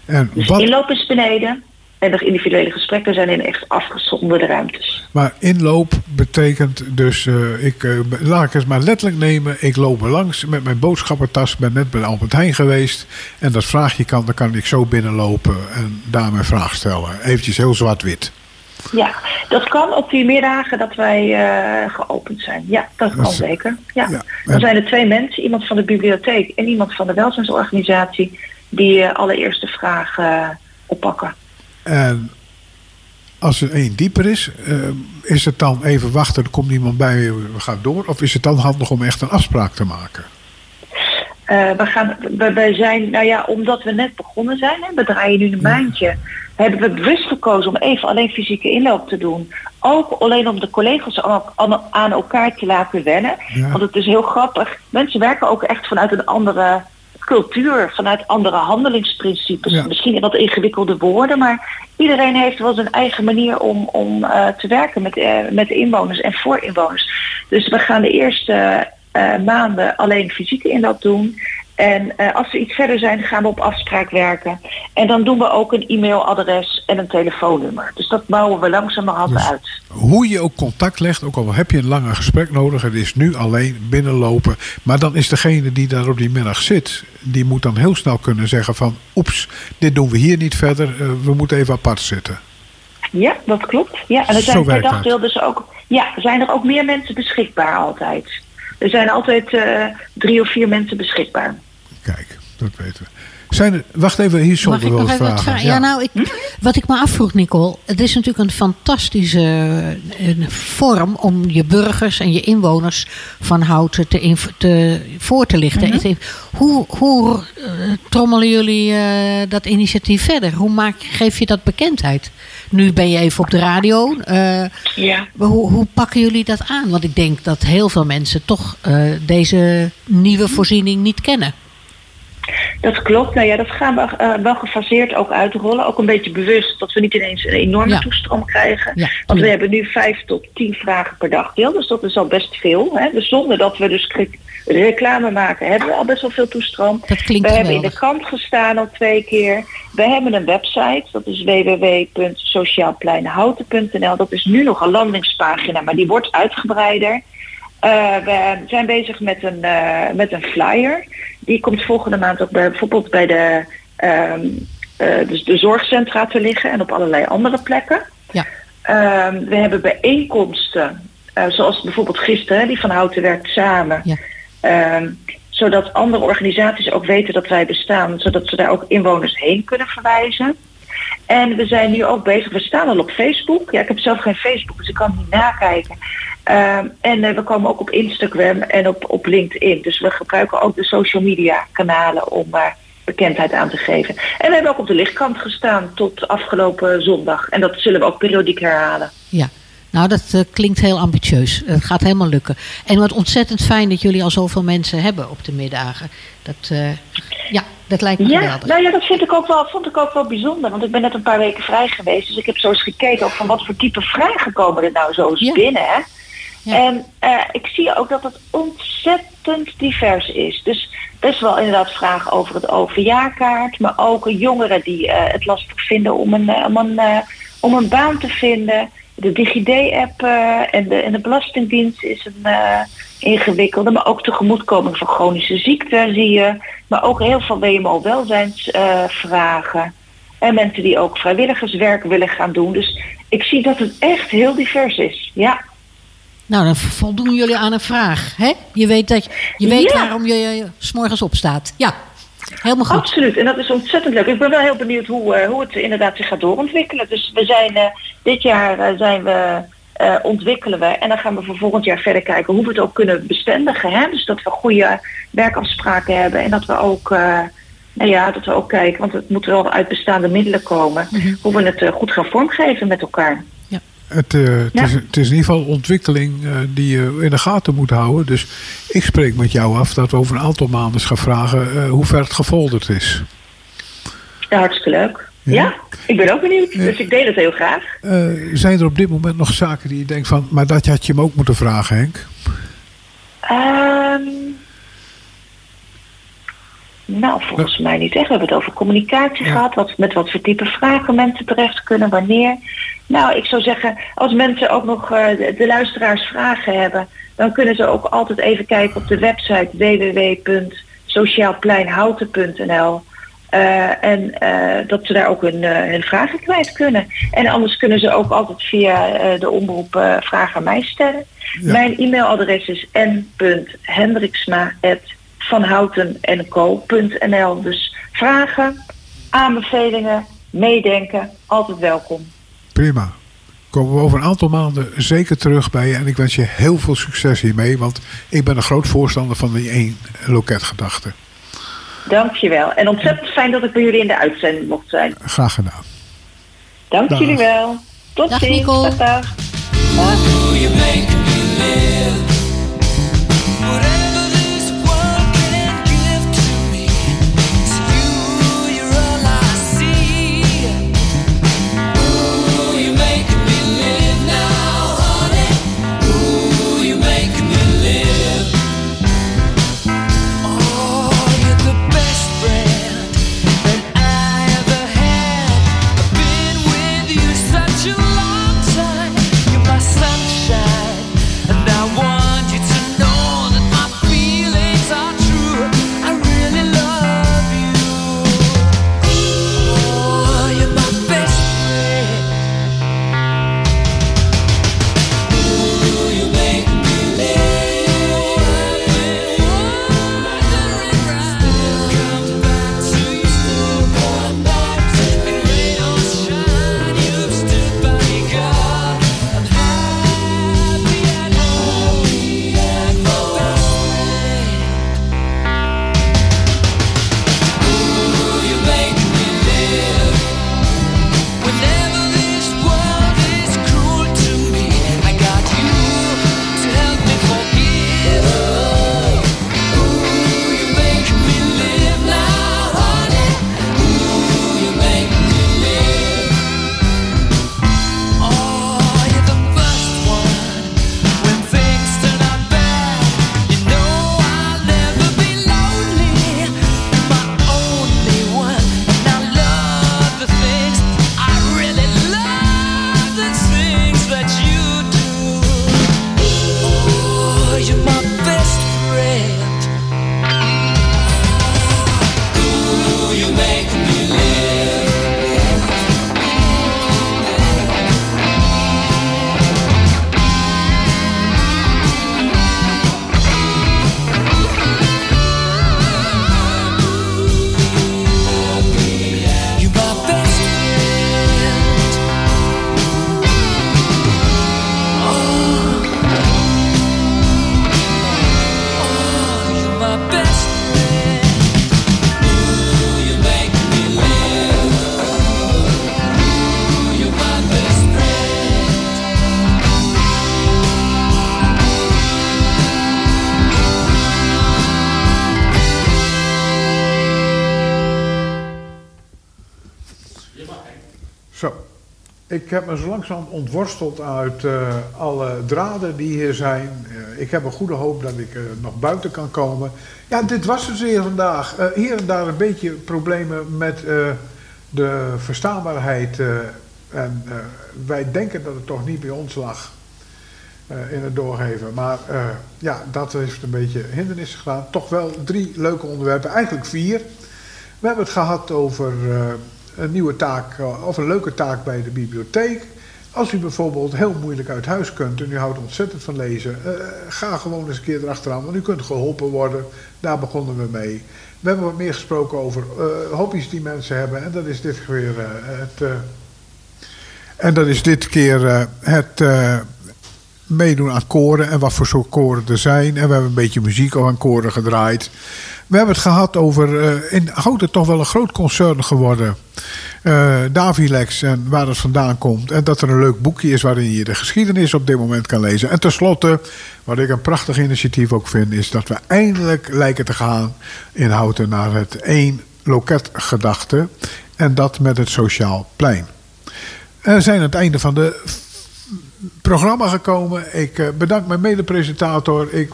En Dus wat, inloop is beneden en de individuele gesprekken zijn in echt afgezonderde ruimtes. maar inloop betekent dus, eh, ik, laat ik het maar letterlijk nemen. Ik loop er langs met mijn boodschappentas. Ben net bij Albert Heijn geweest. En dat vraagje kan, dan kan ik zo binnenlopen en daar mijn vraag stellen. Eventjes heel zwart-wit. Ja, dat kan op die middagen dat wij eh, geopend zijn. Ja, dat kan Dat is- zeker. Ja. ja. Dan zijn er twee mensen, iemand van de bibliotheek en iemand van de welzijnsorganisatie, die eh, allereerst de vraag eh, oppakken. En als er één dieper is, is het dan even wachten, er komt iemand bij, we gaan door? Of is het dan handig om echt een afspraak te maken? We, gaan, we, zijn, nou ja, omdat we net begonnen zijn, hè, we draaien nu een maandje, hebben we bewust gekozen om even alleen fysieke inloop te doen. Ook alleen om de collega's aan, elkaar te laten wennen. Ja. Want het is heel grappig. Mensen werken ook echt vanuit een andere cultuur, vanuit andere handelingsprincipes. Ja. Misschien in wat ingewikkelde woorden, maar iedereen heeft wel zijn eigen manier om, om eh, te werken met, met de inwoners en voor inwoners. Dus we gaan de eerste eh, maanden alleen fysieke inloop doen. En eh, als we iets verder zijn, gaan we op afspraak werken. En dan doen we ook een e-mailadres en een telefoonnummer. Dus dat bouwen we langzamerhand Dus- uit. Hoe je ook contact legt, ook al heb je een langer gesprek nodig, het is nu alleen binnenlopen. Maar dan is degene die daar op die middag zit, die moet dan heel snel kunnen zeggen van, oeps, dit doen we hier niet verder, eh, we moeten even apart zitten. Ja, dat klopt. Ja, en er zijn per werkt dag dat. deel dus ook. Ja, zijn er ook meer mensen beschikbaar altijd. Er zijn altijd eh, drie of vier mensen beschikbaar. Kijk, dat weten we. Zijn er, wacht even, hier zonder ik wel nog vragen. vragen? Ja, nou, ik, wat ik me afvroeg, Nicole. Het is natuurlijk een fantastische eh, een vorm om je burgers en je inwoners van Houten te, inv- te, voor te lichten. Heeft- hoe hoe eh, trommelen jullie eh, dat initiatief verder? Hoe maak, geef je dat bekendheid? Nu ben je even op de radio. eh, Ja. hoe, hoe pakken jullie dat aan? Want ik denk dat heel veel mensen toch eh, deze nieuwe voorziening niet kennen. Dat klopt. Nou ja, dat gaan we eh, wel gefaseerd ook uitrollen. Ook een beetje bewust dat we niet ineens een enorme Ja. toestroom krijgen. Ja, Want we hebben nu vijf tot tien vragen per dag deel. Dus dat is al best veel. Hè? Dus zonder dat we dus reclame maken, hebben we al best wel veel toestroom. Dat klinkt we hebben in de krant gestaan al twee keer. We hebben een website. Dat is www.sociaalpleinhouten.nl. Dat is nu nog een landingspagina, maar die wordt uitgebreider. Eh, we zijn bezig met een, eh, met een flyer. Die komt volgende maand ook bij, bijvoorbeeld bij de, ehm, eh, dus de zorgcentra te liggen en op allerlei andere plekken. Ja. Ehm, we hebben bijeenkomsten, zoals bijvoorbeeld gisteren, die van Houten werkt samen. Ja. Ehm, zodat andere organisaties ook weten dat wij bestaan, zodat ze daar ook inwoners heen kunnen verwijzen. En we zijn nu ook bezig, we staan al op Facebook. Ja, ik heb zelf geen Facebook, dus ik kan niet nakijken. Ehm, en eh, we komen ook op Instagram en op, op LinkedIn. Dus we gebruiken ook de social media kanalen om eh, bekendheid aan te geven. En we hebben ook op de lichtkant gestaan tot afgelopen zondag. En dat zullen we ook periodiek herhalen. Ja. Nou, dat eh, klinkt heel ambitieus. Het gaat helemaal lukken. En wat ontzettend fijn dat jullie al zoveel mensen hebben op de middagen. Dat, ja, dat lijkt me Ja, geweldig. nou ja, dat vind ik ook wel, vond ik ook wel bijzonder. Want ik ben net een paar weken vrij geweest. Dus ik heb zo eens gekeken ook van wat voor type vragen komen er nou zo eens Ja. binnen. Hè? En eh, ik zie ook dat het ontzettend divers is. Dus best wel inderdaad vragen over het overjaarkaart. Maar ook jongeren die eh, het lastig vinden om een, eh, om, een, baan te vinden. De DigiD-app en, de, en de Belastingdienst is een ingewikkelde. Maar ook tegemoetkoming van chronische ziekten zie je. Maar ook heel veel WMO-welzijnsvragen. en mensen die ook vrijwilligerswerk willen gaan doen. Dus ik zie dat het echt heel divers is. Ja. Nou, dan voldoen jullie aan een vraag. Hè? Je weet, dat je, je weet Ja. waarom je eh, s morgens opstaat. Ja, helemaal goed. Absoluut, en dat is ontzettend leuk. Ik ben wel heel benieuwd hoe, eh, hoe het inderdaad zich gaat doorontwikkelen. Dus we zijn eh, dit jaar eh, zijn we, eh, ontwikkelen we en dan gaan we voor volgend jaar verder kijken hoe we het ook kunnen bestendigen. Hè? Dus dat we goede werkafspraken hebben en dat we ook, eh, nou ja, dat we ook kijken, want het moet wel uit bestaande middelen komen, hoe we het eh, goed gaan vormgeven met elkaar. Het, eh, het, Ja. is, het is in ieder geval ontwikkeling eh, die je in de gaten moet houden. Dus ik spreek met jou af dat we over een aantal maanden eens gaan vragen eh, hoe ver het gefolderd is. Ja, hartstikke leuk. Ja. Ja, ik ben ook benieuwd. Dus ik deel het heel graag. Eh, zijn er op dit moment nog zaken die je denkt van, maar dat had je hem ook moeten vragen, Henk? Ehm, nou, volgens mij niet echt. We hebben het over communicatie gehad. Wat, met wat voor type vragen mensen terecht kunnen, wanneer. Nou, ik zou zeggen, als mensen ook nog eh, de, luisteraars vragen hebben... dan kunnen ze ook altijd even kijken op de website www.sociaalpleinhouten.nl. Eh, en eh, dat ze daar ook hun, hun vragen kwijt kunnen. En anders kunnen ze ook altijd via de omroep vragen aan mij stellen. Ja. Mijn e-mailadres is n.hendriksma.vanhoutenenco.nl Dus vragen, aanbevelingen, meedenken, altijd welkom. Prima. Komen we over een aantal maanden zeker terug bij je. En ik wens je heel veel succes hiermee. Want ik ben een groot voorstander van die één loketgedachte. Dankjewel. En ontzettend fijn dat ik bij jullie in de uitzending mocht zijn. Graag gedaan. Dank Dag. jullie wel. Tot Dag, ziens. Nicole. Dag, dag. Ik heb me zo langzaam ontworsteld uit eh, alle draden die hier zijn. Eh, ik heb een goede hoop dat ik eh, nog buiten kan komen. Ja, dit was het weer vandaag. Hier en daar een beetje problemen met de verstaanbaarheid. en wij denken dat het toch niet bij ons lag in het doorgeven. Maar ja, dat heeft een beetje hindernissen gedaan. Toch wel drie leuke onderwerpen, eigenlijk vier. We hebben het gehad over een nieuwe taak, eh, of een leuke taak bij de bibliotheek. Als u bijvoorbeeld heel moeilijk uit huis kunt en u houdt ontzettend van lezen, eh, ga gewoon eens een keer erachteraan, want u kunt geholpen worden. Daar begonnen we mee. We hebben wat meer gesproken over eh, hobby's die mensen hebben en dat is dit weer eh, het. en dat is dit keer het meedoen aan koren en wat voor soort koren er zijn. En we hebben een beetje muziek aan koren gedraaid. We hebben het gehad over, eh, in Houten toch wel een groot concern geworden. eh Davilex en waar het vandaan komt. En dat er een leuk boekje is waarin je de geschiedenis op dit moment kan lezen. En tenslotte, wat ik een prachtig initiatief ook vind, is dat we eindelijk lijken te gaan in Houten naar het één loket gedachte. En dat met het Sociaal Plein. En we zijn aan het einde van de programma gekomen. Ik eh, bedank mijn mede-presentator. Ik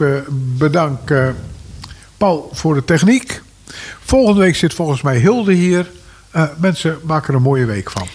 bedank Paul voor de techniek. Volgende week zit volgens mij Hilde hier. Eh, mensen, maak er een mooie week van.